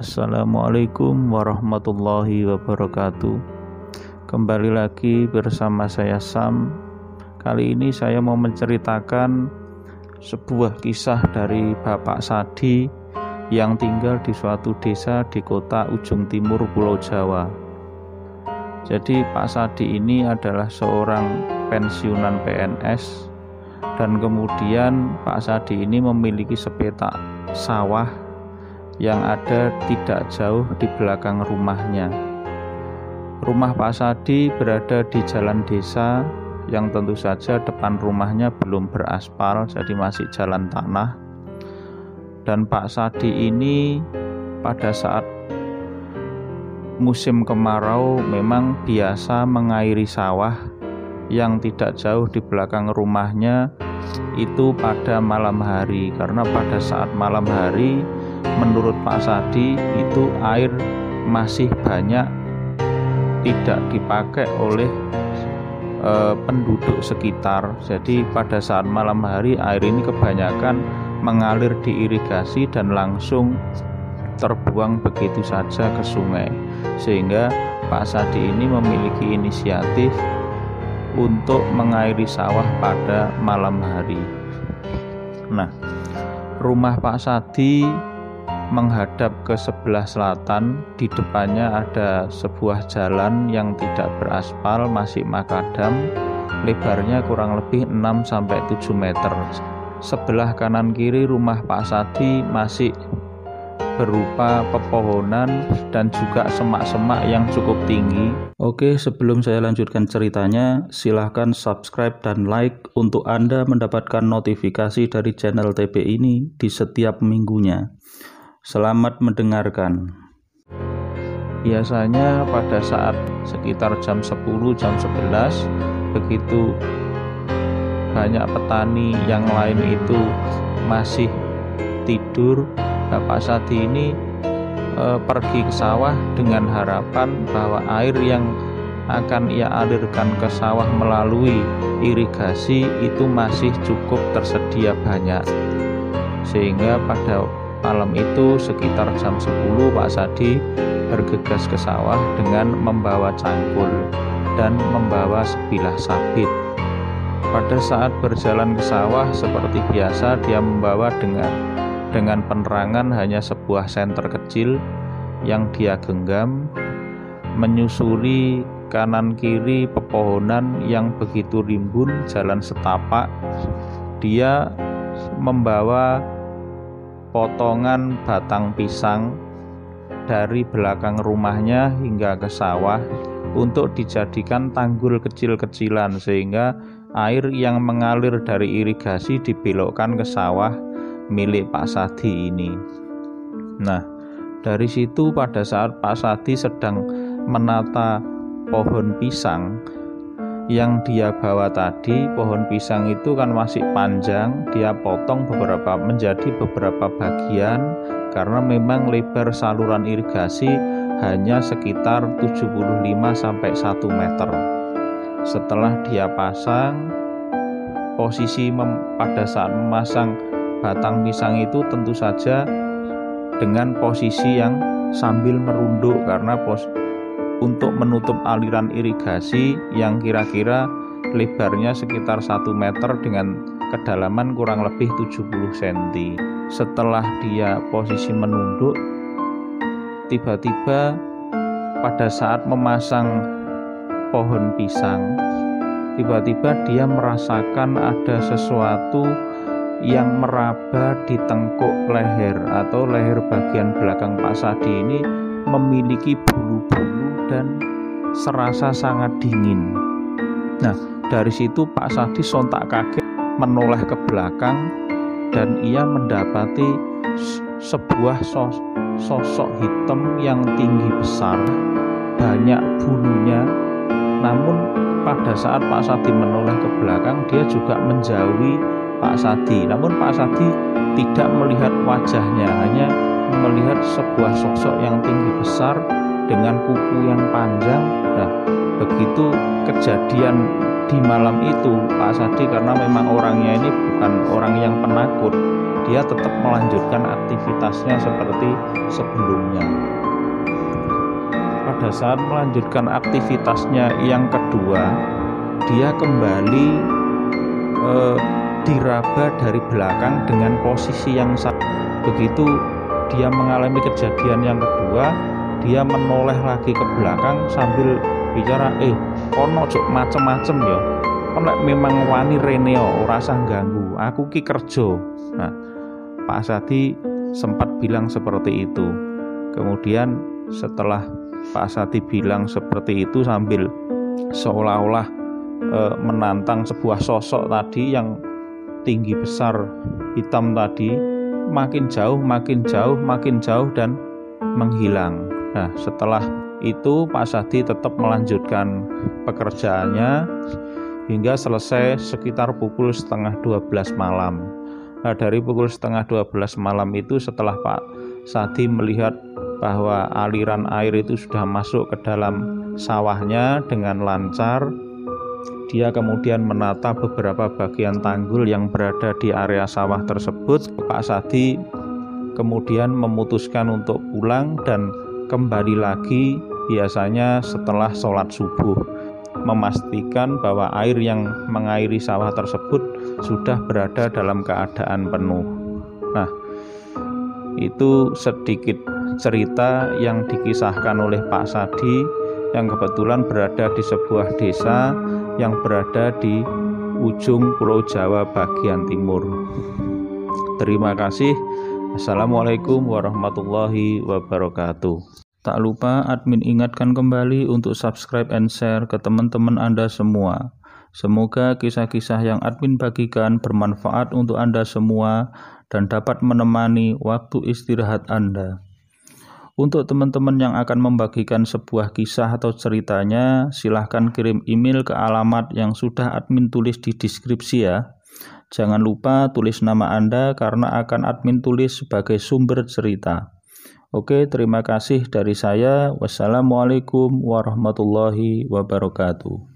Assalamualaikum warahmatullahi wabarakatuh. Kembali lagi bersama saya Sam. Kali ini saya mau menceritakan sebuah kisah dari Bapak Sadi yang tinggal di suatu desa di kota ujung timur Pulau Jawa. Jadi Pak Sadi ini adalah seorang pensiunan PNS dan kemudian Pak Sadi ini memiliki sepetak sawah yang ada tidak jauh di belakang rumahnya. Rumah Pak Sadi berada di jalan desa yang tentu saja depan rumahnya belum beraspal, jadi masih jalan tanah. Dan Pak Sadi ini pada saat musim kemarau memang biasa mengairi sawah yang tidak jauh di belakang rumahnya itu pada malam hari karena pada saat malam hari menurut Pak Sadi itu air masih banyak tidak dipakai oleh e, penduduk sekitar. Jadi pada saat malam hari air ini kebanyakan mengalir di irigasi dan langsung terbuang begitu saja ke sungai. Sehingga Pak Sadi ini memiliki inisiatif untuk mengairi sawah pada malam hari. Nah, rumah Pak Sadi menghadap ke sebelah selatan. Di depannya ada sebuah jalan yang tidak beraspal, masih makadam. Lebarnya kurang lebih 6 sampai 7 meter. Sebelah kanan kiri rumah Pak Sadi masih berupa pepohonan dan juga semak-semak yang cukup tinggi. Oke, sebelum saya lanjutkan ceritanya, silahkan subscribe dan like untuk Anda mendapatkan notifikasi dari channel TP ini di setiap minggunya. Selamat mendengarkan. Biasanya pada saat sekitar jam 10, jam 11, begitu banyak petani yang lain itu masih tidur, Bapak Sadi ini e, pergi ke sawah dengan harapan bahwa air yang akan ia alirkan ke sawah melalui irigasi itu masih cukup tersedia banyak sehingga pada Malam itu sekitar jam 10 Pak Sadi bergegas ke sawah dengan membawa cangkul dan membawa sebilah sabit. Pada saat berjalan ke sawah seperti biasa dia membawa dengan dengan penerangan hanya sebuah senter kecil yang dia genggam menyusuri kanan kiri pepohonan yang begitu rimbun jalan setapak dia membawa potongan batang pisang dari belakang rumahnya hingga ke sawah untuk dijadikan tanggul kecil-kecilan sehingga air yang mengalir dari irigasi dibelokkan ke sawah milik Pak Sadi ini. Nah, dari situ pada saat Pak Sadi sedang menata pohon pisang, yang dia bawa tadi pohon pisang itu kan masih panjang. Dia potong beberapa menjadi beberapa bagian. Karena memang lebar saluran irigasi hanya sekitar 75 sampai 1 meter. Setelah dia pasang posisi pada saat memasang batang pisang itu tentu saja dengan posisi yang sambil merunduk. Karena pos untuk menutup aliran irigasi yang kira-kira lebarnya sekitar 1 meter dengan kedalaman kurang lebih 70 cm. Setelah dia posisi menunduk, tiba-tiba pada saat memasang pohon pisang, tiba-tiba dia merasakan ada sesuatu yang meraba di tengkuk leher atau leher bagian belakang Pak Sadi ini memiliki bulu-bulu dan serasa sangat dingin. Nah, dari situ Pak Sadi sontak kaget menoleh ke belakang dan ia mendapati sebuah sosok hitam yang tinggi besar, banyak bulunya. Namun pada saat Pak Sadi menoleh ke belakang, dia juga menjauhi Pak Sadi. Namun Pak Sadi tidak melihat wajahnya, hanya melihat sebuah sosok yang tinggi besar dengan kuku yang panjang. Nah begitu kejadian di malam itu Pak Sadi karena memang orangnya ini bukan orang yang penakut dia tetap melanjutkan aktivitasnya seperti sebelumnya. Pada saat melanjutkan aktivitasnya yang kedua dia kembali eh, diraba dari belakang dengan posisi yang sama begitu dia mengalami kejadian yang kedua dia menoleh lagi ke belakang sambil bicara eh kono cok macem-macem ya kono memang wani reneo rasa ganggu. Aku ki kerja. Nah Pak Sadi sempat bilang seperti itu. Kemudian setelah Pak Sati bilang seperti itu sambil seolah-olah e, menantang sebuah sosok tadi yang tinggi besar hitam tadi makin jauh makin jauh makin jauh dan menghilang nah setelah itu Pak Sadi tetap melanjutkan pekerjaannya hingga selesai sekitar pukul setengah 12 malam nah dari pukul setengah 12 malam itu setelah Pak Sadi melihat bahwa aliran air itu sudah masuk ke dalam sawahnya dengan lancar. Dia kemudian menata beberapa bagian tanggul yang berada di area sawah tersebut. Pak Sadi kemudian memutuskan untuk pulang dan kembali lagi biasanya setelah sholat subuh memastikan bahwa air yang mengairi sawah tersebut sudah berada dalam keadaan penuh. Nah, itu sedikit cerita yang dikisahkan oleh Pak Sadi yang kebetulan berada di sebuah desa yang berada di ujung Pulau Jawa bagian timur. Terima kasih. Assalamualaikum warahmatullahi wabarakatuh. Tak lupa admin ingatkan kembali untuk subscribe and share ke teman-teman Anda semua. Semoga kisah-kisah yang admin bagikan bermanfaat untuk Anda semua dan dapat menemani waktu istirahat Anda. Untuk teman-teman yang akan membagikan sebuah kisah atau ceritanya, silahkan kirim email ke alamat yang sudah admin tulis di deskripsi ya. Jangan lupa tulis nama Anda karena akan admin tulis sebagai sumber cerita. Oke, terima kasih dari saya. Wassalamualaikum warahmatullahi wabarakatuh.